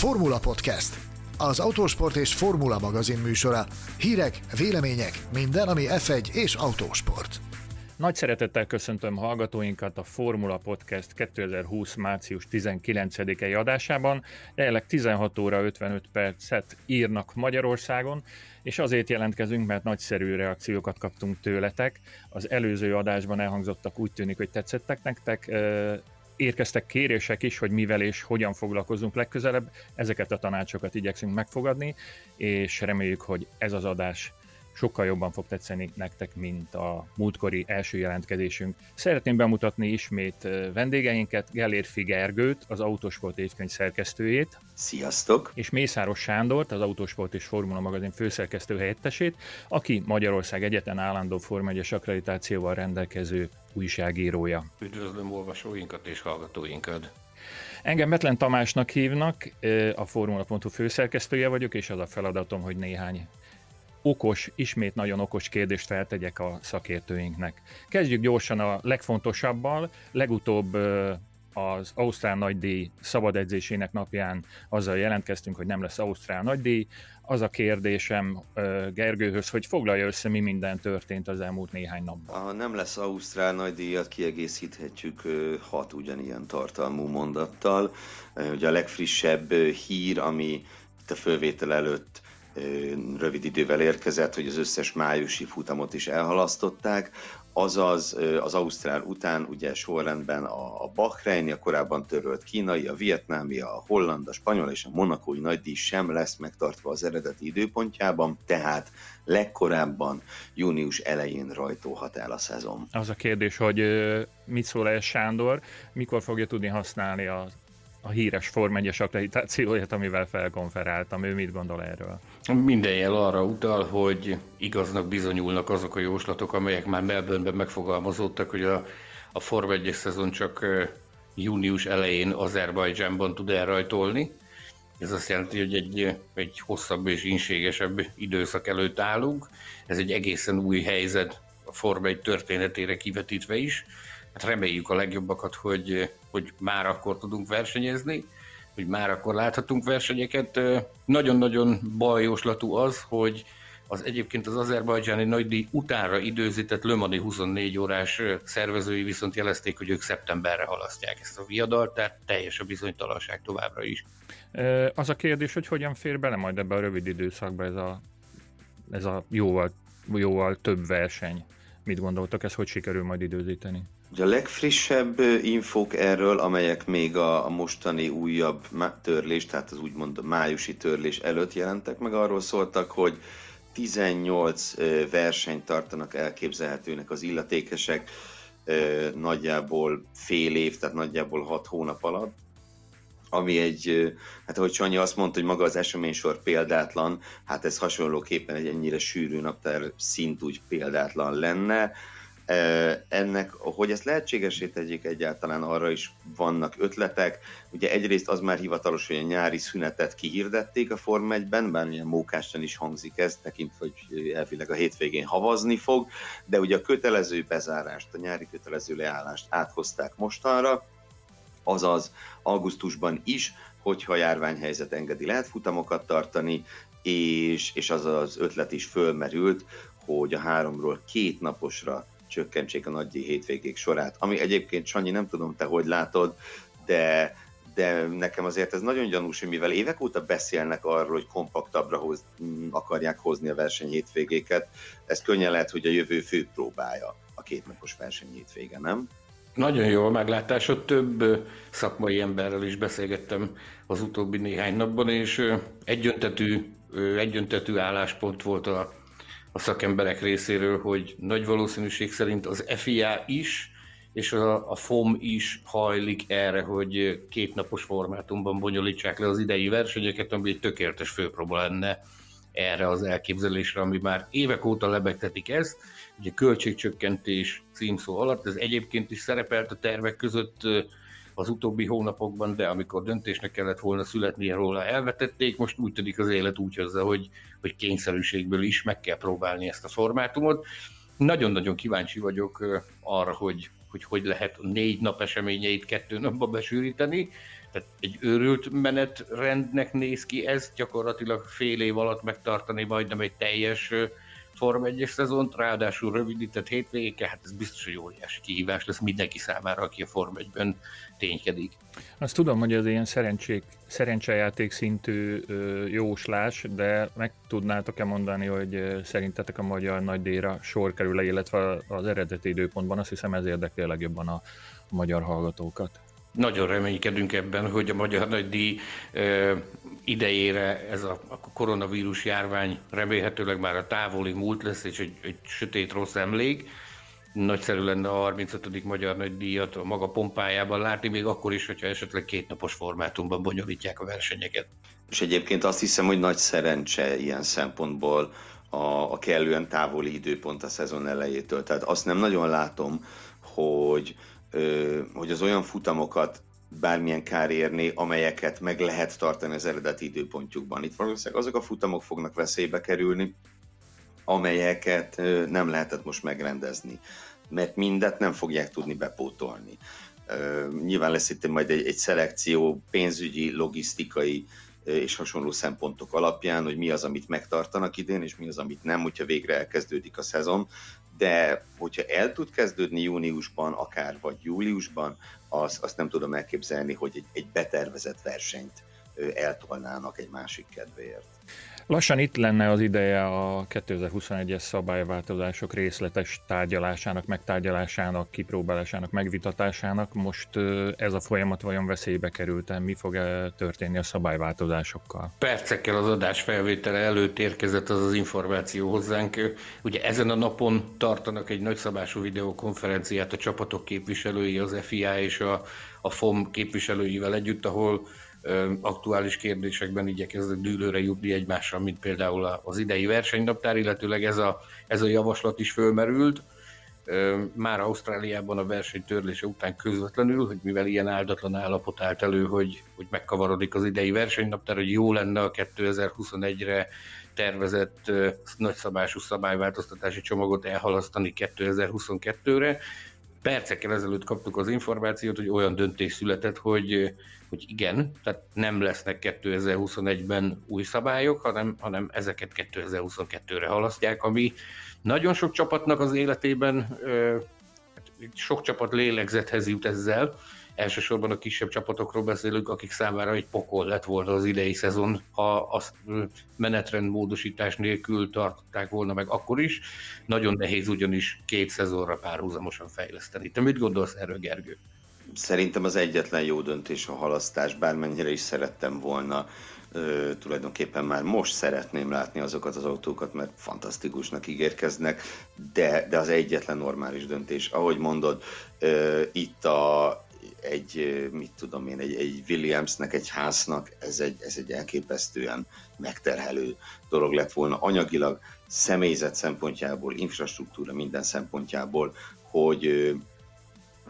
Formula Podcast, az autósport és formula magazin műsora. Hírek, vélemények, minden, ami F1 és autósport. Nagy szeretettel köszöntöm hallgatóinkat a Formula Podcast 2020. március 19-i adásában. Jelenleg 16 óra 55 percet írnak Magyarországon, és azért jelentkezünk, mert nagyszerű reakciókat kaptunk tőletek. Az előző adásban elhangzottak úgy tűnik, hogy tetszettek nektek érkeztek kérések is, hogy mivel és hogyan foglalkozunk legközelebb. Ezeket a tanácsokat igyekszünk megfogadni, és reméljük, hogy ez az adás sokkal jobban fog tetszeni nektek, mint a múltkori első jelentkezésünk. Szeretném bemutatni ismét vendégeinket, Gellér Figergőt, az Autosport évkönyv szerkesztőjét. Sziasztok! És Mészáros Sándort, az Autosport és Formula magazin főszerkesztő helyettesét, aki Magyarország egyetlen állandó Forma 1 akkreditációval rendelkező újságírója. Üdvözlöm olvasóinkat és hallgatóinkat! Engem Metlen Tamásnak hívnak, a Formula.hu főszerkesztője vagyok, és az a feladatom, hogy néhány okos, ismét nagyon okos kérdést feltegyek a szakértőinknek. Kezdjük gyorsan a legfontosabbal. Legutóbb az Ausztrál nagydíj szabad edzésének napján azzal jelentkeztünk, hogy nem lesz Ausztrál nagydíj. Az a kérdésem Gergőhöz, hogy foglalja össze, mi minden történt az elmúlt néhány napban. Ha nem lesz Ausztrál nagydíjat, kiegészíthetjük hat ugyanilyen tartalmú mondattal. Ugye a legfrissebb hír, ami itt a fölvétel előtt rövid idővel érkezett, hogy az összes májusi futamot is elhalasztották, azaz az Ausztrál után ugye sorrendben a, Bahreini, a korábban törölt kínai, a vietnámi, a holland, a spanyol és a monakói nagydíj sem lesz megtartva az eredeti időpontjában, tehát legkorábban június elején rajtolhat el a szezon. Az a kérdés, hogy mit szól ez Sándor, mikor fogja tudni használni az a híres Form 1 akkreditációját, amivel felkonferáltam. Ő mit gondol erről? Minden jel arra utal, hogy igaznak bizonyulnak azok a jóslatok, amelyek már Melbourneben megfogalmazódtak, hogy a, a Form 1 szezon csak június elején Azerbajdzsánban tud elrajtolni. Ez azt jelenti, hogy egy, egy hosszabb és inségesebb időszak előtt állunk. Ez egy egészen új helyzet a Forma 1 történetére kivetítve is hát reméljük a legjobbakat, hogy, hogy már akkor tudunk versenyezni, hogy már akkor láthatunk versenyeket. Nagyon-nagyon bajoslatú az, hogy az egyébként az azerbajdzsáni nagydíj utánra időzített Lömani 24 órás szervezői viszont jelezték, hogy ők szeptemberre halasztják ezt a viadalt, tehát teljes a bizonytalanság továbbra is. Az a kérdés, hogy hogyan fér bele majd ebbe a rövid időszakba ez a, ez a jóval, jóval több verseny. Mit gondoltak, ez hogy sikerül majd időzíteni? Ugye a legfrissebb infók erről, amelyek még a, a mostani újabb törlés, tehát az úgymond májusi törlés előtt jelentek meg, arról szóltak, hogy 18 versenyt tartanak elképzelhetőnek az illetékesek, nagyjából fél év, tehát nagyjából 6 hónap alatt, ami egy, hát ahogy Sanyi azt mondta, hogy maga az eseménysor példátlan, hát ez hasonlóképpen egy ennyire sűrű naptár szint úgy példátlan lenne. Ennek, hogy ezt lehetségesé tegyék egyáltalán, arra is vannak ötletek. Ugye egyrészt az már hivatalos, hogy a nyári szünetet kihirdették a Form 1-ben, bár ilyen mókásan is hangzik ez, tekintve, hogy elvileg a hétvégén havazni fog, de ugye a kötelező bezárást, a nyári kötelező leállást áthozták mostanra, azaz augusztusban is, hogyha a járványhelyzet engedi, lehet futamokat tartani, és, és az az ötlet is fölmerült, hogy a háromról két naposra csökkentsék a nagydíj hétvégék sorát, ami egyébként, Sanyi, nem tudom te hogy látod, de, de nekem azért ez nagyon gyanús, hogy mivel évek óta beszélnek arról, hogy kompaktabbra hoz, akarják hozni a verseny hétvégéket, ez könnyen lehet, hogy a jövő fő próbája a kétnapos verseny hétvége, nem? Nagyon jó a meglátásod, több szakmai emberrel is beszélgettem az utóbbi néhány napban, és egyöntetű, egyöntetű álláspont volt a, a szakemberek részéről, hogy nagy valószínűség szerint az FIA is, és a, a FOM is hajlik erre, hogy kétnapos formátumban bonyolítsák le az idei versenyeket, ami egy tökéletes főpróba lenne erre az elképzelésre, ami már évek óta lebegtetik ezt, ugye költségcsökkentés címszó alatt, ez egyébként is szerepelt a tervek között az utóbbi hónapokban, de amikor döntésnek kellett volna születnie róla, elvetették, most úgy tűnik az élet úgy hozza, hogy, hogy kényszerűségből is meg kell próbálni ezt a formátumot. Nagyon-nagyon kíváncsi vagyok arra, hogy hogy hogy lehet négy nap eseményeit kettő napba besűríteni. Tehát egy őrült menetrendnek néz ki ez, gyakorlatilag fél év alatt megtartani majdnem egy teljes Form 1 szezont, ráadásul rövidített hétvégéke, hát ez biztos, hogy óriási kihívás lesz mindenki számára, aki a Form 1-ben ténykedik. Azt tudom, hogy ez ilyen szerencsék, szerencsejáték szintű ö, jóslás, de meg tudnátok-e mondani, hogy szerintetek a magyar nagydíjra sor kerül-e, illetve az eredeti időpontban, azt hiszem ez érdekli legjobban a magyar hallgatókat. Nagyon reménykedünk ebben, hogy a Magyar Nagydíj idejére ez a, a koronavírus járvány remélhetőleg már a távoli múlt lesz, és egy, egy sötét rossz emlék. Nagyszerű lenne a 35. Magyar Nagydíjat a maga pompájában látni, még akkor is, hogyha esetleg kétnapos formátumban bonyolítják a versenyeket. És egyébként azt hiszem, hogy nagy szerencse ilyen szempontból a, a kellően távoli időpont a szezon elejétől. Tehát azt nem nagyon látom, hogy hogy az olyan futamokat bármilyen kár érni, amelyeket meg lehet tartani az eredeti időpontjukban. Itt valószínűleg azok a futamok fognak veszélybe kerülni, amelyeket nem lehetett most megrendezni, mert mindet nem fogják tudni bepótolni. Nyilván lesz itt majd egy, egy szelekció pénzügyi, logisztikai és hasonló szempontok alapján, hogy mi az, amit megtartanak idén, és mi az, amit nem, hogyha végre elkezdődik a szezon, de hogyha el tud kezdődni júniusban, akár vagy júliusban, az, azt nem tudom elképzelni, hogy egy, egy betervezett versenyt eltolnának egy másik kedvéért. Lassan itt lenne az ideje a 2021-es szabályváltozások részletes tárgyalásának, megtárgyalásának, kipróbálásának, megvitatásának. Most ez a folyamat vajon veszélybe került Mi fog történni a szabályváltozásokkal? Percekkel az adás felvétele előtt érkezett az az információ hozzánk. Ugye ezen a napon tartanak egy nagyszabású videokonferenciát a csapatok képviselői, az FIA és a, a FOM képviselőivel együtt, ahol aktuális kérdésekben igyekeznek dűlőre jutni egymással, mint például az idei versenynaptár, illetőleg ez a, ez a javaslat is fölmerült. Már Ausztráliában a verseny törlése után közvetlenül, hogy mivel ilyen áldatlan állapot állt elő, hogy, hogy megkavarodik az idei versenynaptár, hogy jó lenne a 2021-re tervezett nagyszabású szabályváltoztatási csomagot elhalasztani 2022-re. Percekkel ezelőtt kaptuk az információt, hogy olyan döntés született, hogy hogy igen, tehát nem lesznek 2021-ben új szabályok, hanem, hanem ezeket 2022-re halasztják, ami nagyon sok csapatnak az életében, hát sok csapat lélegzethez jut ezzel, elsősorban a kisebb csapatokról beszélünk, akik számára egy pokol lett volna az idei szezon, ha azt menetrend módosítás nélkül tartották volna meg akkor is. Nagyon nehéz ugyanis két szezonra párhuzamosan fejleszteni. Te mit gondolsz erről, Gergő? Szerintem az egyetlen jó döntés a halasztás, bármennyire is szerettem volna Ö, tulajdonképpen már most szeretném látni azokat az autókat, mert fantasztikusnak ígérkeznek, de, de az egyetlen normális döntés. Ahogy mondod, ö, itt a, egy, mit tudom én, egy, egy Williamsnek, egy háznak, ez egy, ez egy elképesztően megterhelő dolog lett volna anyagilag, személyzet szempontjából, infrastruktúra minden szempontjából, hogy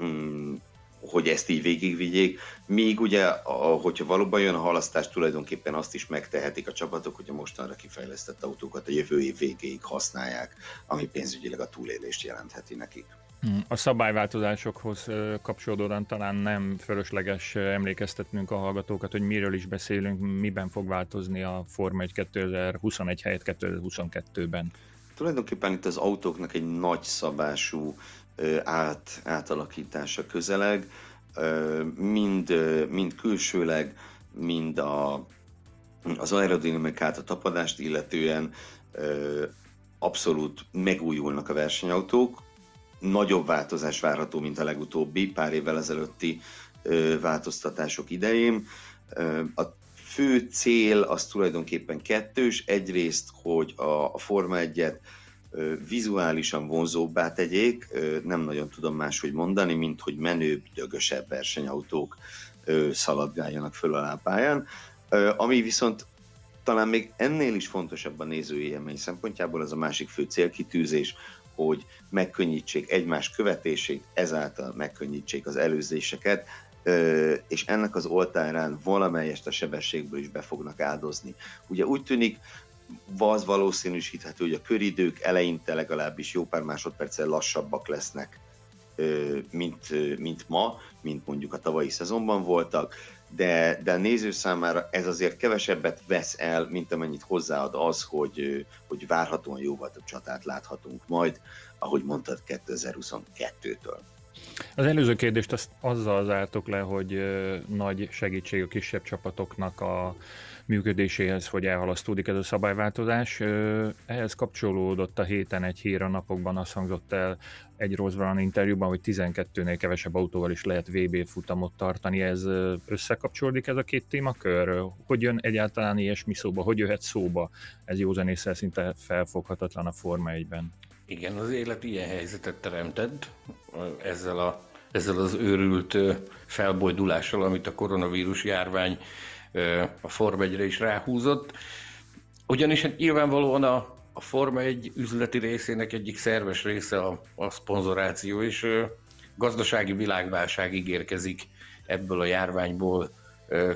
mm, hogy ezt így végigvigyék, míg ugye, hogyha valóban jön a halasztás, tulajdonképpen azt is megtehetik a csapatok, hogy a mostanra kifejlesztett autókat a jövő év végéig használják, ami pénzügyileg a túlélést jelentheti nekik. Hmm, a szabályváltozásokhoz kapcsolódóan talán nem fölösleges emlékeztetnünk a hallgatókat, hogy miről is beszélünk, miben fog változni a Forma 1 2021 helyett 2022-ben. Tulajdonképpen itt az autóknak egy nagy szabású át, átalakítása közeleg, mind, mind külsőleg, mind a, az aerodinamikát, a tapadást illetően abszolút megújulnak a versenyautók. Nagyobb változás várható, mint a legutóbbi pár évvel ezelőtti változtatások idején. A fő cél az tulajdonképpen kettős. Egyrészt, hogy a, a Forma 1-et vizuálisan vonzóbbá tegyék, nem nagyon tudom máshogy mondani, mint hogy menőbb, dögösebb versenyautók szaladgáljanak föl a lápáján, ami viszont talán még ennél is fontosabb a nézői élmény szempontjából, az a másik fő célkitűzés, hogy megkönnyítsék egymás követését, ezáltal megkönnyítsék az előzéseket, és ennek az oltárán valamelyest a sebességből is be fognak áldozni. Ugye úgy tűnik, az valószínűsíthető, hogy a köridők eleinte legalábbis jó pár másodperccel lassabbak lesznek, mint, mint ma, mint mondjuk a tavalyi szezonban voltak, de, de a néző számára ez azért kevesebbet vesz el, mint amennyit hozzáad az, hogy, hogy várhatóan jóval több csatát láthatunk majd, ahogy mondtad 2022-től. Az előző kérdést azt azzal zártok le, hogy nagy segítség a kisebb csapatoknak a működéséhez, hogy elhalasztódik ez a szabályváltozás. Ehhez kapcsolódott a héten egy hír a napokban, azt hangzott el egy Rosbrand interjúban, hogy 12-nél kevesebb autóval is lehet VB futamot tartani. Ez összekapcsolódik ez a két témakör? Hogy jön egyáltalán ilyesmi szóba? Hogy jöhet szóba? Ez józanésszel szinte felfoghatatlan a Forma 1-ben. Igen, az élet ilyen helyzetet teremtett ezzel, a, ezzel az őrült felbojdulással, amit a koronavírus járvány a Forma 1 is ráhúzott. Ugyanis hát nyilvánvalóan a, a Forma 1 üzleti részének egyik szerves része a, a szponzoráció, és gazdasági világválság ígérkezik ebből a járványból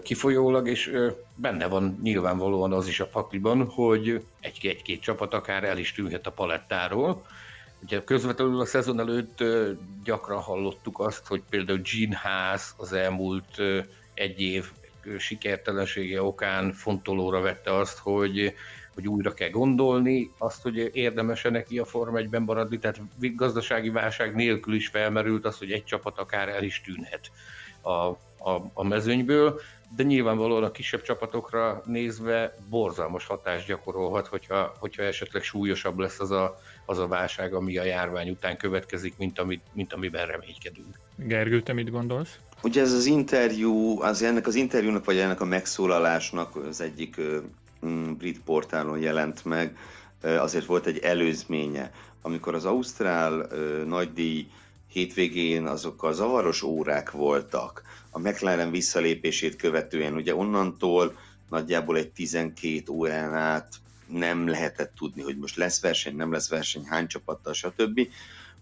kifolyólag, és benne van nyilvánvalóan az is a pakliban, hogy egy-két csapat akár el is tűnhet a palettáról. Ugye közvetlenül a szezon előtt gyakran hallottuk azt, hogy például Gene Haas az elmúlt egy év sikertelensége okán fontolóra vette azt, hogy, hogy újra kell gondolni, azt, hogy érdemes-e neki a Form 1-ben maradni, tehát gazdasági válság nélkül is felmerült az, hogy egy csapat akár el is tűnhet a, a, a mezőnyből, de nyilvánvalóan a kisebb csapatokra nézve borzalmas hatást gyakorolhat, hogyha, hogyha esetleg súlyosabb lesz az a, az a válság, ami a járvány után következik, mint, amit, mint amiben reménykedünk. Gergő, te mit gondolsz? Ugye ez az interjú, az ennek az interjúnak, vagy ennek a megszólalásnak az egyik mm, brit portálon jelent meg, azért volt egy előzménye. Amikor az Ausztrál nagydíj hétvégén azok a zavaros órák voltak, a McLaren visszalépését követően, ugye onnantól nagyjából egy 12 órán át nem lehetett tudni, hogy most lesz verseny, nem lesz verseny, hány csapattal, stb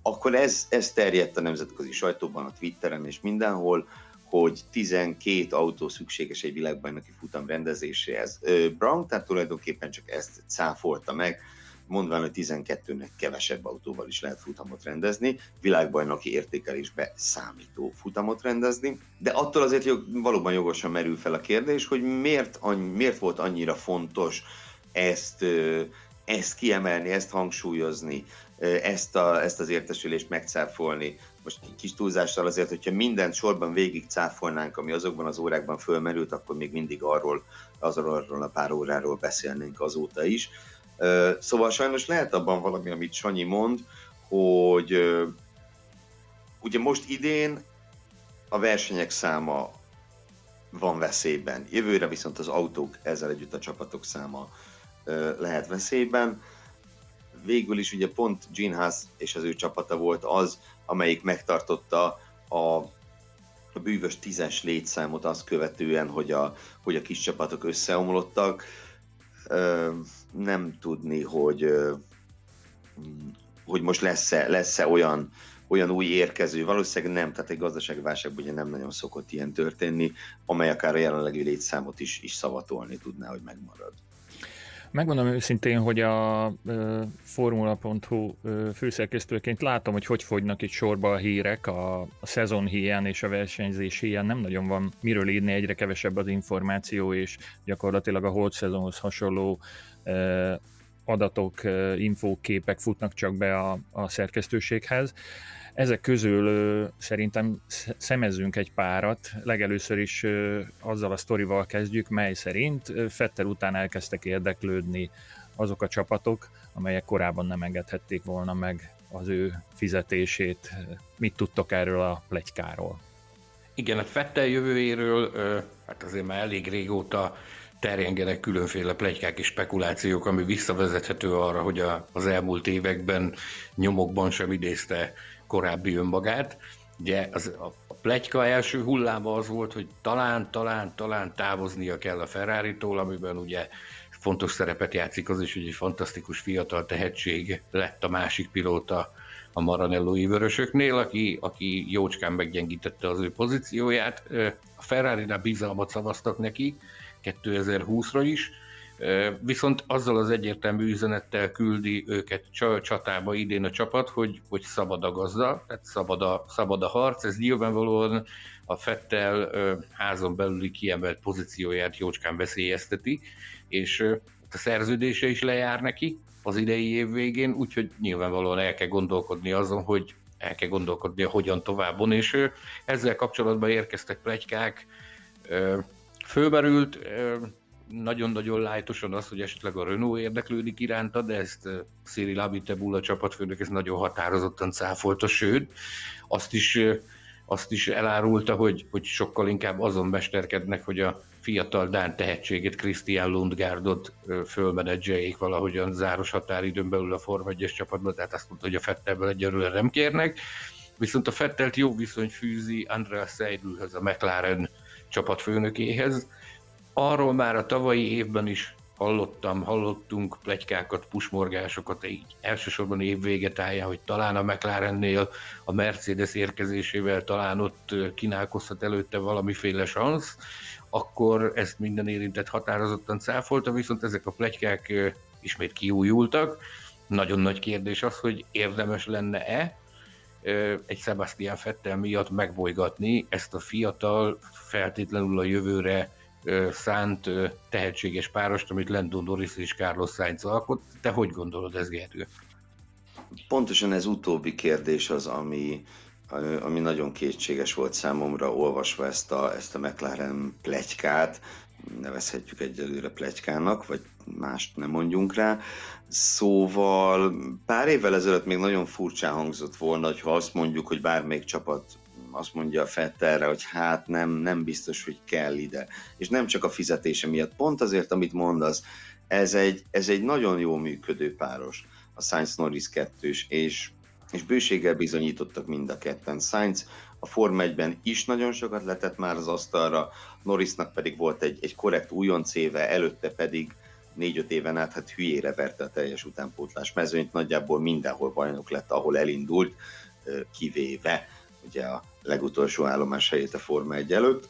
akkor ez, ez terjedt a nemzetközi sajtóban, a Twitteren és mindenhol, hogy 12 autó szükséges egy világbajnoki futam rendezéséhez. Brown tehát tulajdonképpen csak ezt cáfolta meg, mondván, hogy 12-nek kevesebb autóval is lehet futamot rendezni, világbajnoki értékelésbe számító futamot rendezni, de attól azért valóban jogosan merül fel a kérdés, hogy miért, annyi, miért volt annyira fontos ezt, ezt kiemelni, ezt hangsúlyozni, ezt, a, ezt az értesülést megcáfolni. Most kis túlzással azért, hogyha mindent sorban végig cáfolnánk, ami azokban az órákban fölmerült, akkor még mindig arról, azról arról a pár óráról beszélnénk azóta is. Szóval sajnos lehet abban valami, amit Sanyi mond, hogy ugye most idén a versenyek száma van veszélyben. Jövőre viszont az autók, ezzel együtt a csapatok száma lehet veszélyben végül is ugye pont Gene Haas és az ő csapata volt az, amelyik megtartotta a, a bűvös tízes létszámot azt követően, hogy a, hogy a kis csapatok összeomlottak. Nem tudni, hogy, hogy most lesz-e, lesz-e olyan, olyan új érkező, valószínűleg nem, tehát egy gazdasági válságban ugye nem nagyon szokott ilyen történni, amely akár a jelenlegi létszámot is, is szavatolni tudná, hogy megmarad. Megmondom őszintén, hogy a Formula.hu főszerkesztőként látom, hogy hogy fogynak itt sorba a hírek, a, a szezon hiány és a versenyzés hiány nem nagyon van miről írni, egyre kevesebb az információ, és gyakorlatilag a holt szezonhoz hasonló adatok, infóképek futnak csak be a, a szerkesztőséghez. Ezek közül szerintem szemezzünk egy párat. Legelőször is ö, azzal a sztorival kezdjük, mely szerint Fettel után elkezdtek érdeklődni azok a csapatok, amelyek korábban nem engedhették volna meg az ő fizetését. Mit tudtok erről a plegykáról? Igen, a Fettel jövőjéről, hát azért már elég régóta terjengenek különféle plegykák és spekulációk, ami visszavezethető arra, hogy a, az elmúlt években nyomokban sem idézte korábbi önmagát. Ugye az, a, a első hulláma az volt, hogy talán, talán, talán távoznia kell a Ferrari-tól, amiben ugye fontos szerepet játszik az is, hogy egy fantasztikus fiatal tehetség lett a másik pilóta a Maranello vörösöknél, aki, aki jócskán meggyengítette az ő pozícióját. A Ferrari-nál bizalmat szavaztak neki 2020-ra is, Viszont azzal az egyértelmű üzenettel küldi őket csatába idén a csapat, hogy, hogy szabad a gazda, tehát szabad a, szabad a harc. Ez nyilvánvalóan a Fettel házon belüli kiemelt pozícióját jócskán veszélyezteti, és a szerződése is lejár neki az idei év végén, úgyhogy nyilvánvalóan el kell gondolkodni azon, hogy el kell gondolkodni, hogyan továbbon, és ezzel kapcsolatban érkeztek plegykák, fölmerült, nagyon-nagyon lájtosan az, hogy esetleg a Renault érdeklődik iránta, de ezt Cyril Abitebul, a csapatfőnök, ez nagyon határozottan cáfolta, sőt, azt is, azt is elárulta, hogy, hogy sokkal inkább azon mesterkednek, hogy a fiatal Dán tehetséget, Christian Lundgaardot fölmenedzseljék valahogyan záros határidőn belül a Forma 1 csapatba, tehát azt mondta, hogy a Fettelből egyelőre nem kérnek. Viszont a Fettelt jó viszony fűzi Andrea Seidlhez, a McLaren csapatfőnökéhez. Arról már a tavalyi évben is hallottam, hallottunk plegykákat, pusmorgásokat, így elsősorban évvége táján, hogy talán a McLarennél a Mercedes érkezésével talán ott kínálkozhat előtte valamiféle szansz, akkor ezt minden érintett határozottan cáfolta, viszont ezek a plegykák ismét kiújultak. Nagyon nagy kérdés az, hogy érdemes lenne-e egy Sebastian Fettel miatt megbolygatni ezt a fiatal, feltétlenül a jövőre szánt tehetséges párost, amit Lando Norris és Carlos Sainz alkot. Te hogy gondolod ez, Gergő? Pontosan ez utóbbi kérdés az, ami, ami nagyon kétséges volt számomra, olvasva ezt a, ezt a McLaren plegykát, nevezhetjük egyelőre plegykának, vagy mást nem mondjunk rá. Szóval pár évvel ezelőtt még nagyon furcsán hangzott volna, ha azt mondjuk, hogy bármelyik csapat azt mondja a Fettelre, hogy hát nem, nem biztos, hogy kell ide. És nem csak a fizetése miatt, pont azért, amit mondasz, ez egy, ez egy nagyon jó működő páros, a Sainz Norris 2 és, és bőséggel bizonyítottak mind a ketten. Sainz a Form 1-ben is nagyon sokat letett már az asztalra, Norrisnak pedig volt egy, egy korrekt újonc éve, előtte pedig négy-öt éven át hát hülyére verte a teljes utánpótlás mezőnyt, nagyjából mindenhol bajnok lett, ahol elindult, kivéve ugye a legutolsó állomás helyét a Forma 1 előtt.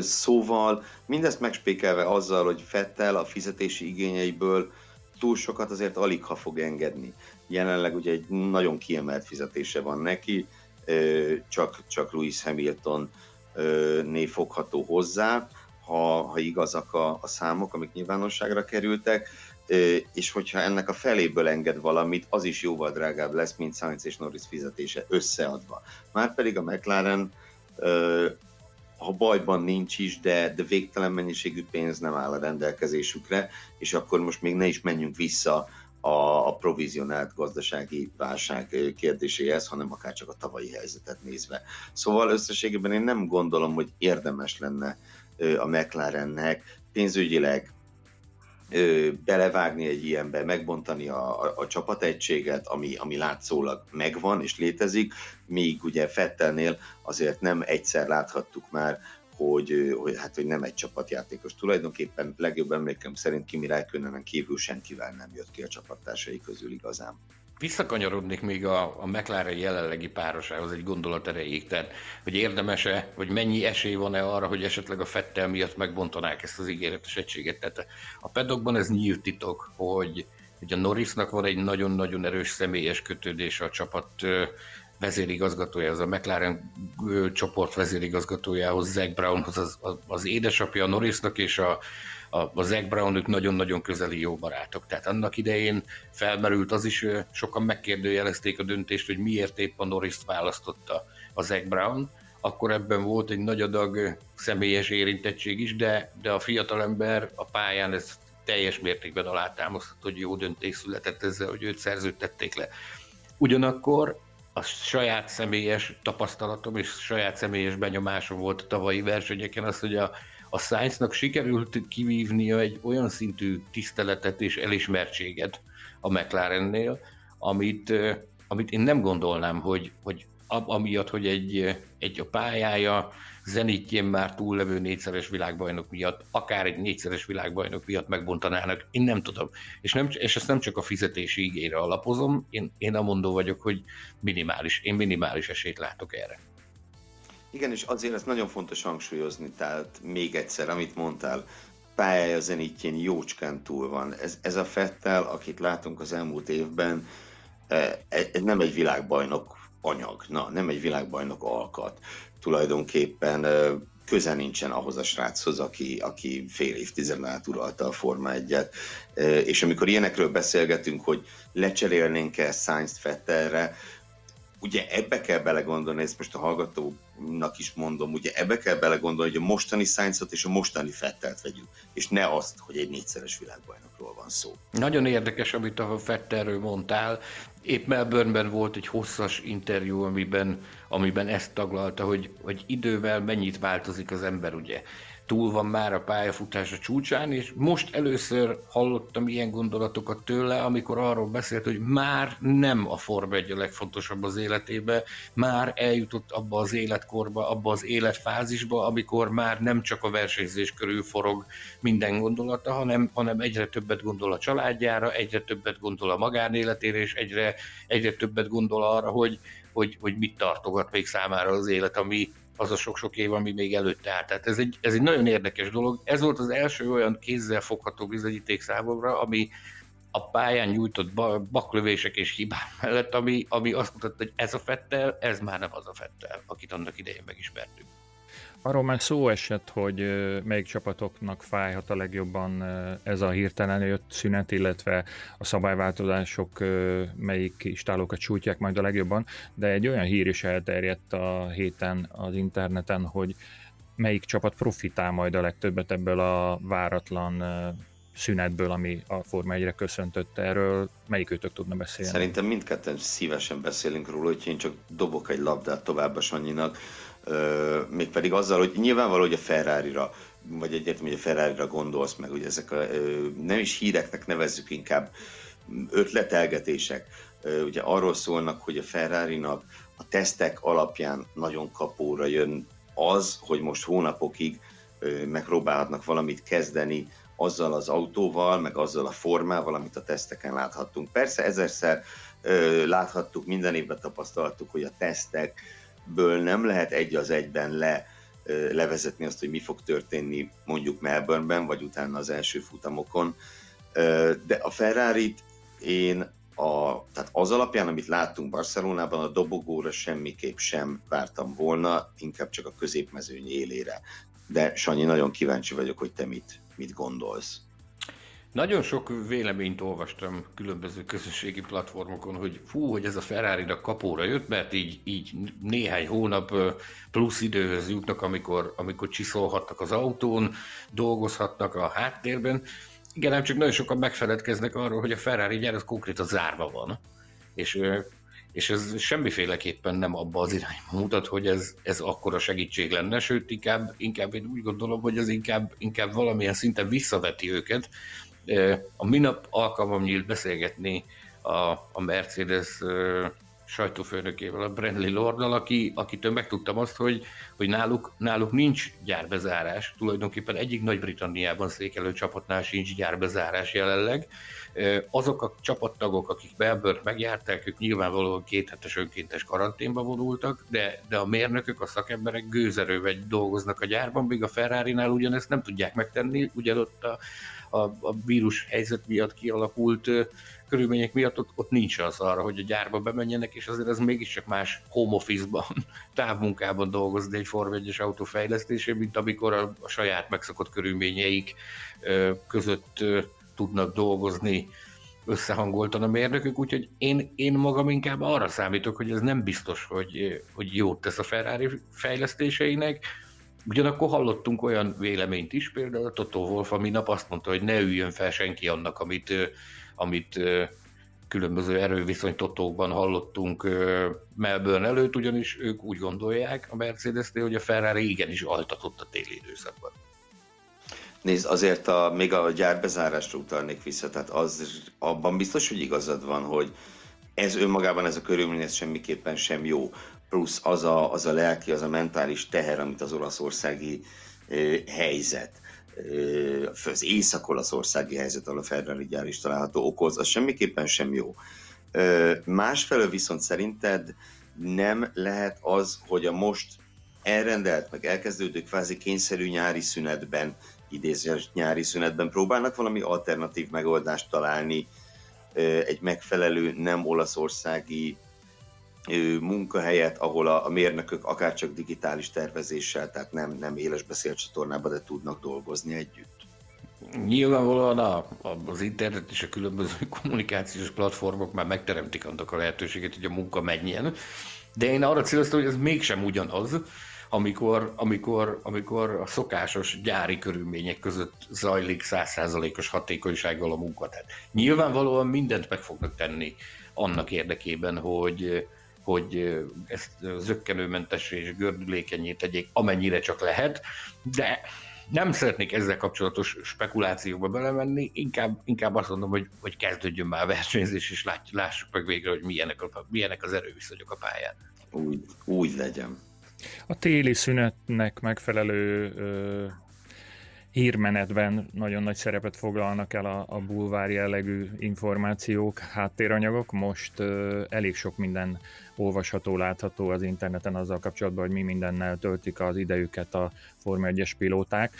Szóval mindezt megspékelve azzal, hogy Fettel a fizetési igényeiből túl sokat azért alig ha fog engedni. Jelenleg ugye egy nagyon kiemelt fizetése van neki, csak, csak Lewis Hamilton név fogható hozzá, ha, ha igazak a, a számok, amik nyilvánosságra kerültek, és hogyha ennek a feléből enged valamit, az is jóval drágább lesz, mint Sainz és Norris fizetése összeadva. Márpedig a McLaren ha bajban nincs is, de, de végtelen mennyiségű pénz nem áll a rendelkezésükre, és akkor most még ne is menjünk vissza a, a provizionált gazdasági válság kérdéséhez, hanem akár csak a tavalyi helyzetet nézve. Szóval összességében én nem gondolom, hogy érdemes lenne a McLarennek pénzügyileg belevágni egy ilyenbe, megbontani a, a, a csapategységet, ami, ami látszólag megvan és létezik, míg ugye Fettelnél azért nem egyszer láthattuk már, hogy, hogy, hát, hogy nem egy csapatjátékos. Tulajdonképpen legjobb emlékem szerint Kimi Räikkönen kívül senkivel nem jött ki a csapattársai közül igazán. Visszakanyarodnék még a, a McLaren jelenlegi párosához egy gondolat erejéig, tehát hogy érdemese, vagy mennyi esély van-e arra, hogy esetleg a Fettel miatt megbontanák ezt az ígéretes egységet. Tehát a pedokban ez nyílt titok, hogy, hogy a Norrisnak van egy nagyon-nagyon erős személyes kötődés a csapat vezérigazgatója, az a McLaren csoport vezérigazgatójához, Zach Brownhoz, az, az, az édesapja a Norrisnak és a, a, Zach Brown ők nagyon-nagyon közeli jó barátok. Tehát annak idején felmerült az is, sokan megkérdőjelezték a döntést, hogy miért épp a norris választotta a Zach Brown, akkor ebben volt egy nagy adag személyes érintettség is, de, de a fiatalember a pályán ez teljes mértékben alátámasztott, hogy jó döntés született ezzel, hogy őt szerződtették le. Ugyanakkor a saját személyes tapasztalatom és saját személyes benyomásom volt a tavalyi versenyeken az, hogy a, a Sainznak sikerült kivívnia egy olyan szintű tiszteletet és elismertséget a McLarennél, amit, amit én nem gondolnám, hogy, hogy amiatt, hogy egy, egy a pályája zenítjén már túllevő négyszeres világbajnok miatt, akár egy négyszeres világbajnok miatt megbontanának, én nem tudom. És, nem, és ezt nem csak a fizetési ígére alapozom, én, én mondó vagyok, hogy minimális, én minimális esélyt látok erre. Igen, és azért ezt nagyon fontos hangsúlyozni, tehát még egyszer, amit mondtál, pályája zenítjén jócskán túl van. Ez, ez a Fettel, akit látunk az elmúlt évben, ez nem egy világbajnok anyag, na, nem egy világbajnok alkat. Tulajdonképpen köze nincsen ahhoz a sráchoz, aki, aki fél évtizeden át uralta a Forma 1 És amikor ilyenekről beszélgetünk, hogy lecserélnénk-e Sainz Fettelre, ugye ebbe kell belegondolni, ezt most a hallgatónak is mondom, ugye ebbe kell belegondolni, hogy a mostani Sainzot és a mostani Fettelt vegyük, és ne azt, hogy egy négyszeres világbajnokról van szó. Nagyon érdekes, amit a Fettelről mondtál. Épp Melbourneben volt egy hosszas interjú, amiben, amiben ezt taglalta, hogy, hogy idővel mennyit változik az ember, ugye túl van már a pályafutása csúcsán, és most először hallottam ilyen gondolatokat tőle, amikor arról beszélt, hogy már nem a Forma 1 a legfontosabb az életébe, már eljutott abba az életkorba, abba az életfázisba, amikor már nem csak a versenyzés körül forog minden gondolata, hanem, hanem egyre többet gondol a családjára, egyre többet gondol a magánéletére, és egyre, egyre többet gondol arra, hogy, hogy, hogy mit tartogat még számára az élet, ami, az a sok-sok év, ami még előtte állt. Tehát ez egy, ez egy nagyon érdekes dolog. Ez volt az első olyan kézzel fogható bizonyíték számomra, ami a pályán nyújtott baklövések és hibák mellett, ami, ami azt mutatta, hogy ez a Fettel, ez már nem az a Fettel, akit annak idején megismertünk. Arról már szó esett, hogy melyik csapatoknak fájhat a legjobban ez a hirtelen jött szünet, illetve a szabályváltozások melyik istálókat sújtják majd a legjobban, de egy olyan hír is elterjedt a héten az interneten, hogy melyik csapat profitál majd a legtöbbet ebből a váratlan szünetből, ami a Forma 1-re köszöntött erről, melyik őtök tudna beszélni? Szerintem mindketten szívesen beszélünk róla, hogy én csak dobok egy labdát tovább a Sanyinak mégpedig azzal, hogy nyilvánvaló, hogy a Ferrari-ra, vagy egyértelmű, hogy a Ferrari-ra gondolsz meg, hogy ezek a, nem is híreknek nevezzük, inkább ötletelgetések, ugye arról szólnak, hogy a Ferrari-nak a tesztek alapján nagyon kapóra jön az, hogy most hónapokig megpróbálhatnak valamit kezdeni azzal az autóval, meg azzal a formával, amit a teszteken láthattunk. Persze ezerszer láthattuk, minden évben tapasztaltuk, hogy a tesztek ből nem lehet egy az egyben le, levezetni azt, hogy mi fog történni mondjuk Melbourneben, vagy utána az első futamokon. De a ferrari én a, tehát az alapján, amit láttunk Barcelonában, a dobogóra semmiképp sem vártam volna, inkább csak a középmezőny élére. De Sanyi, nagyon kíváncsi vagyok, hogy te mit, mit gondolsz. Nagyon sok véleményt olvastam különböző közösségi platformokon, hogy fú, hogy ez a ferrari kapóra jött, mert így, így néhány hónap plusz időhöz jutnak, amikor, amikor csiszolhatnak az autón, dolgozhatnak a háttérben. Igen, nem csak nagyon sokan megfeledkeznek arról, hogy a Ferrari gyár az konkrétan zárva van. És és ez semmiféleképpen nem abba az irányba mutat, hogy ez, ez akkora segítség lenne, sőt, inkább, inkább én úgy gondolom, hogy ez inkább, inkább valamilyen szinten visszaveti őket, a minap alkalmam nyílt beszélgetni a, a Mercedes sajtófőnökével, a Brandley Lordnal, aki, akitől megtudtam azt, hogy, hogy náluk, náluk nincs gyárbezárás, tulajdonképpen egyik Nagy-Britanniában székelő csapatnál sincs gyárbezárás jelenleg. Azok a csapattagok, akik Melbourne megjárták, ők nyilvánvalóan kéthetes önkéntes karanténba vonultak, de, de a mérnökök, a szakemberek gőzerővel dolgoznak a gyárban, míg a Ferrari-nál ugyanezt nem tudják megtenni, ugyanott a, a, a vírus helyzet miatt kialakult körülmények miatt ott, ott nincs az arra, hogy a gyárba bemenjenek, és azért ez mégiscsak más home office-ban, távmunkában dolgozni egy Form 1 autó fejlesztésén, mint amikor a, a saját megszokott körülményeik között tudnak dolgozni összehangoltan a mérnökök, úgyhogy én, én magam inkább arra számítok, hogy ez nem biztos, hogy, hogy jót tesz a Ferrari fejlesztéseinek, Ugyanakkor hallottunk olyan véleményt is, például Toto Wolf, ami nap azt mondta, hogy ne üljön fel senki annak, amit, amit különböző erőviszony totókban hallottunk Melbourne előtt, ugyanis ők úgy gondolják a mercedes hogy a Ferrari igenis altatott a téli időszakban. Nézd, azért a, még a gyárbezárásra utalnék vissza, tehát az, abban biztos, hogy igazad van, hogy ez önmagában ez a körülmény ez semmiképpen sem jó plusz az a, az a lelki, az a mentális teher, amit az olaszországi helyzet, az észak-olaszországi helyzet, ahol a Ferrari gyár is található okoz, az semmiképpen sem jó. Másfelől viszont szerinted nem lehet az, hogy a most elrendelt, meg elkezdődő kvázi kényszerű nyári szünetben idézés nyári szünetben próbálnak valami alternatív megoldást találni, egy megfelelő nem olaszországi munkahelyet, ahol a, a mérnökök akár csak digitális tervezéssel, tehát nem, nem éles beszélcsatornában, de tudnak dolgozni együtt. Nyilvánvalóan a, az internet és a különböző kommunikációs platformok már megteremtik annak a lehetőséget, hogy a munka menjen, de én arra céloztam, hogy ez mégsem ugyanaz, amikor, amikor, amikor a szokásos gyári körülmények között zajlik százszázalékos hatékonysággal a munka. Tehát nyilvánvalóan mindent meg fognak tenni annak érdekében, hogy, hogy ezt zöggenőmentesre és gördülékenyé tegyék, amennyire csak lehet, de nem szeretnék ezzel kapcsolatos spekulációba belemenni, inkább, inkább azt mondom, hogy, hogy kezdődjön már a versenyzés, és lássuk meg végre, hogy milyenek, a, milyenek az erőviszonyok a pályán. Úgy, úgy legyen. A téli szünetnek megfelelő ö, hírmenetben nagyon nagy szerepet foglalnak el a, a bulvár jellegű információk, háttéranyagok. Most ö, elég sok minden olvasható, látható az interneten azzal kapcsolatban, hogy mi mindennel töltik az idejüket a Forma 1-es pilóták.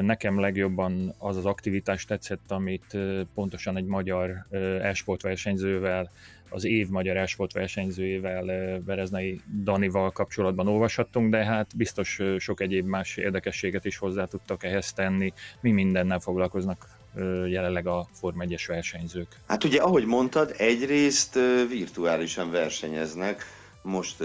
Nekem legjobban az az aktivitás tetszett, amit pontosan egy magyar esport versenyzővel az év magyar esport versenyzőjével, Bereznai Danival kapcsolatban olvashattunk, de hát biztos sok egyéb más érdekességet is hozzá tudtak ehhez tenni. Mi mindennel foglalkoznak jelenleg a Form 1-es versenyzők? Hát ugye, ahogy mondtad, egyrészt virtuálisan versenyeznek, most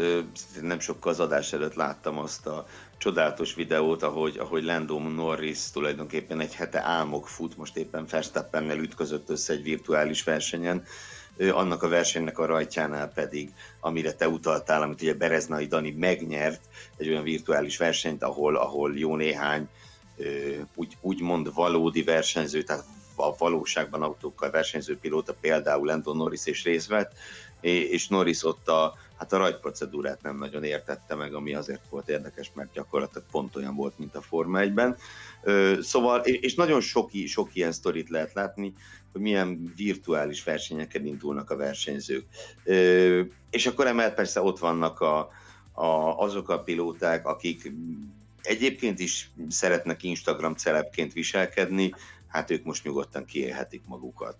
nem sokkal az adás előtt láttam azt a csodálatos videót, ahogy, ahogy Lando Norris tulajdonképpen egy hete álmok fut, most éppen Verstappennel ütközött össze egy virtuális versenyen, annak a versenynek a rajtjánál pedig, amire te utaltál, amit ugye Bereznai Dani megnyert, egy olyan virtuális versenyt, ahol, ahol jó néhány úgy, úgymond valódi versenyző, tehát a valóságban autókkal versenyző pilóta, például Lando Norris is részt vett, és Norris ott a, hát a rajtprocedúrát nem nagyon értette meg, ami azért volt érdekes, mert gyakorlatilag pont olyan volt, mint a Forma 1-ben. Szóval, és nagyon sok, sok ilyen sztorit lehet látni, hogy milyen virtuális versenyeken indulnak a versenyzők. És akkor emellett persze ott vannak a, a, azok a pilóták, akik egyébként is szeretnek Instagram celebként viselkedni, hát ők most nyugodtan kiélhetik magukat.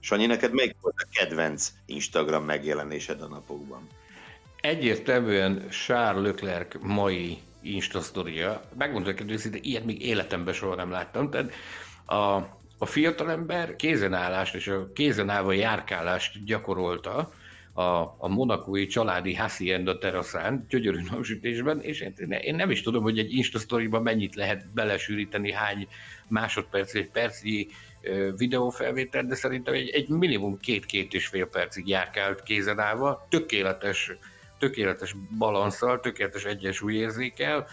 Sanyi, neked melyik volt a kedvenc Instagram megjelenésed a napokban? Egyértelműen Charles Leclerc mai Insta sztoria. Megmondom hogy őszintén, ilyet még életemben soha nem láttam. Tehát a, a fiatalember kézenállást és a kézenállva járkálást gyakorolta, a, a monakói családi hacienda teraszán, gyönyörű napsütésben, és én nem is tudom, hogy egy Insta mennyit lehet belesűríteni, hány másodperc, egy percnyi videófelvétel, de szerintem egy, egy minimum két-két és fél percig járkált kézenállva, tökéletes, tökéletes balanszal, tökéletes egyensúlyérzékkel,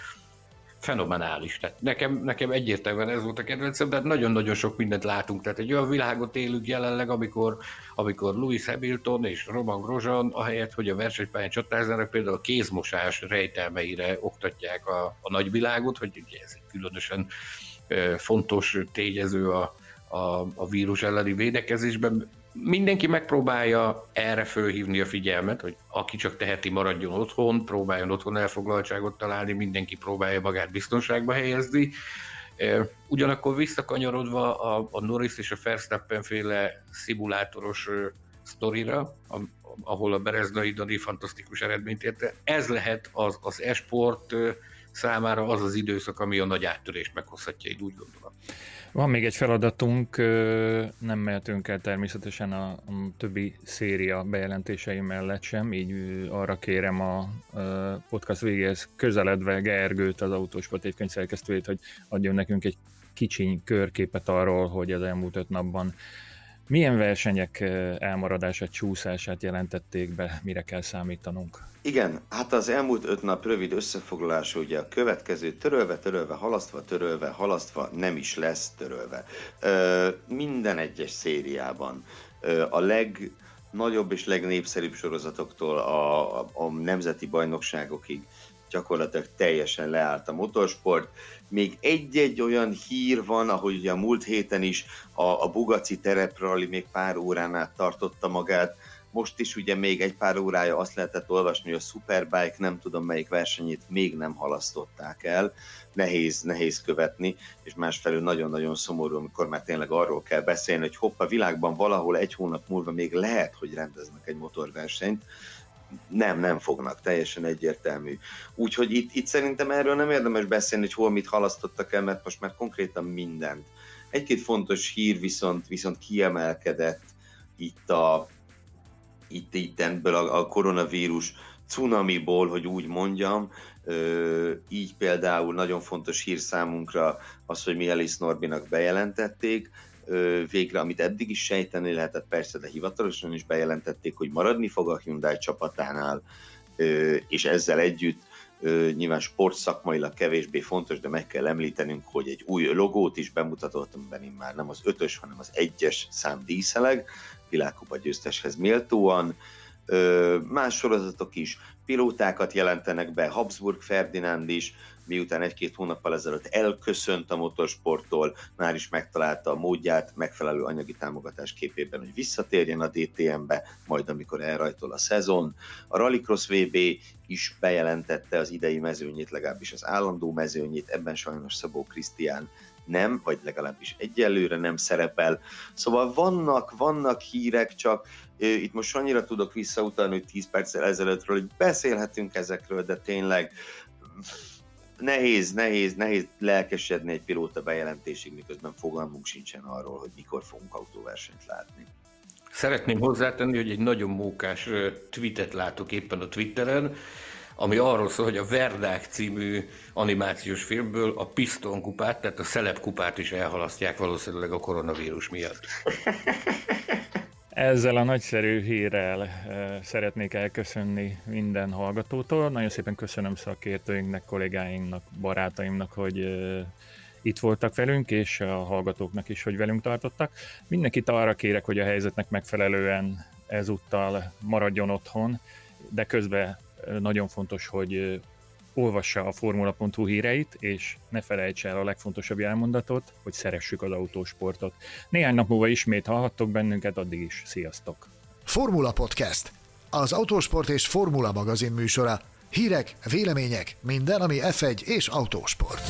fenomenális. Tehát nekem, nekem egyértelműen ez volt a kedvencem, de nagyon-nagyon sok mindent látunk. Tehát egy olyan világot élünk jelenleg, amikor, amikor Louis Hamilton és Roman Grosjean, ahelyett, hogy a versenypályán csatáznának, például a kézmosás rejtelmeire oktatják a, a nagyvilágot, hogy ugye ez egy különösen fontos tényező a, a, a vírus elleni védekezésben. Mindenki megpróbálja erre fölhívni a figyelmet, hogy aki csak teheti, maradjon otthon, próbáljon otthon elfoglaltságot találni, mindenki próbálja magát biztonságba helyezni. Ugyanakkor visszakanyarodva a, a Norris és a Verstappen féle szimulátoros sztorira, ahol a Bereznai Dani fantasztikus eredményt érte, ez lehet az, az esport számára az az időszak, ami a nagy áttörést meghozhatja, így úgy gondolom. Van még egy feladatunk, nem mehetünk el természetesen a, többi széria bejelentései mellett sem, így arra kérem a podcast végéhez közeledve Gergőt, az Autósport egy szerkesztőjét, hogy adjon nekünk egy kicsiny körképet arról, hogy az elmúlt öt napban milyen versenyek elmaradását, csúszását jelentették be, mire kell számítanunk? Igen, hát az elmúlt öt nap rövid összefoglalása ugye a következő törölve, törölve, halasztva, törölve, halasztva, nem is lesz törölve. Ö, minden egyes szériában ö, a legnagyobb és legnépszerűbb sorozatoktól a, a, a nemzeti bajnokságokig gyakorlatilag teljesen leállt a motorsport. Még egy-egy olyan hír van, ahogy ugye a múlt héten is a, a Bugaci tereprali még pár órán át tartotta magát, most is ugye még egy pár órája azt lehetett olvasni, hogy a Superbike nem tudom melyik versenyét még nem halasztották el, nehéz, nehéz követni, és másfelől nagyon-nagyon szomorú, amikor már tényleg arról kell beszélni, hogy hopp, a világban valahol egy hónap múlva még lehet, hogy rendeznek egy motorversenyt, nem, nem fognak, teljesen egyértelmű. Úgyhogy itt, itt szerintem erről nem érdemes beszélni, hogy hol mit halasztottak el, mert most már konkrétan mindent. Egy-két fontos hír viszont, viszont kiemelkedett itt a itt, itt ebből a, a koronavírus cunamiból, hogy úgy mondjam, így például nagyon fontos hír számunkra az, hogy Mielis Norbinak bejelentették, végre, amit eddig is sejteni lehetett persze, de hivatalosan is bejelentették, hogy maradni fog a Hyundai csapatánál, és ezzel együtt nyilván sportszakmailag kevésbé fontos, de meg kell említenünk, hogy egy új logót is bemutatott, amiben már nem az ötös, hanem az egyes szám díszeleg, világkupa győzteshez méltóan, más sorozatok is, pilótákat jelentenek be, Habsburg Ferdinand is, miután egy-két hónappal ezelőtt elköszönt a motorsporttól, már is megtalálta a módját megfelelő anyagi támogatás képében, hogy visszatérjen a DTM-be, majd amikor elrajtol a szezon. A Rallycross VB is bejelentette az idei mezőnyét, legalábbis az állandó mezőnyét, ebben sajnos Szabó Krisztián nem, vagy legalábbis egyelőre nem szerepel. Szóval vannak, vannak hírek, csak itt most annyira tudok visszautalni, hogy 10 perccel ezelőttről, hogy beszélhetünk ezekről, de tényleg nehéz, nehéz, nehéz lelkesedni egy pilóta bejelentésig, miközben fogalmunk sincsen arról, hogy mikor fogunk autóversenyt látni. Szeretném hozzátenni, hogy egy nagyon mókás tweetet látok éppen a Twitteren, ami arról szól, hogy a Verdák című animációs filmből a Piston kupát, tehát a Szelep kupát is elhalasztják valószínűleg a koronavírus miatt. Ezzel a nagyszerű hírrel uh, szeretnék elköszönni minden hallgatótól. Nagyon szépen köszönöm szakértőinknek, kollégáinknak, barátaimnak, hogy uh, itt voltak velünk, és a hallgatóknak is, hogy velünk tartottak. Mindenkit arra kérek, hogy a helyzetnek megfelelően ezúttal maradjon otthon, de közben nagyon fontos, hogy olvassa a formula.hu híreit, és ne felejts el a legfontosabb elmondatot, hogy szeressük az autósportot. Néhány nap múlva ismét hallhattok bennünket, addig is sziasztok! Formula Podcast, az autósport és formula magazin műsora. Hírek, vélemények, minden, ami F1 és autósport.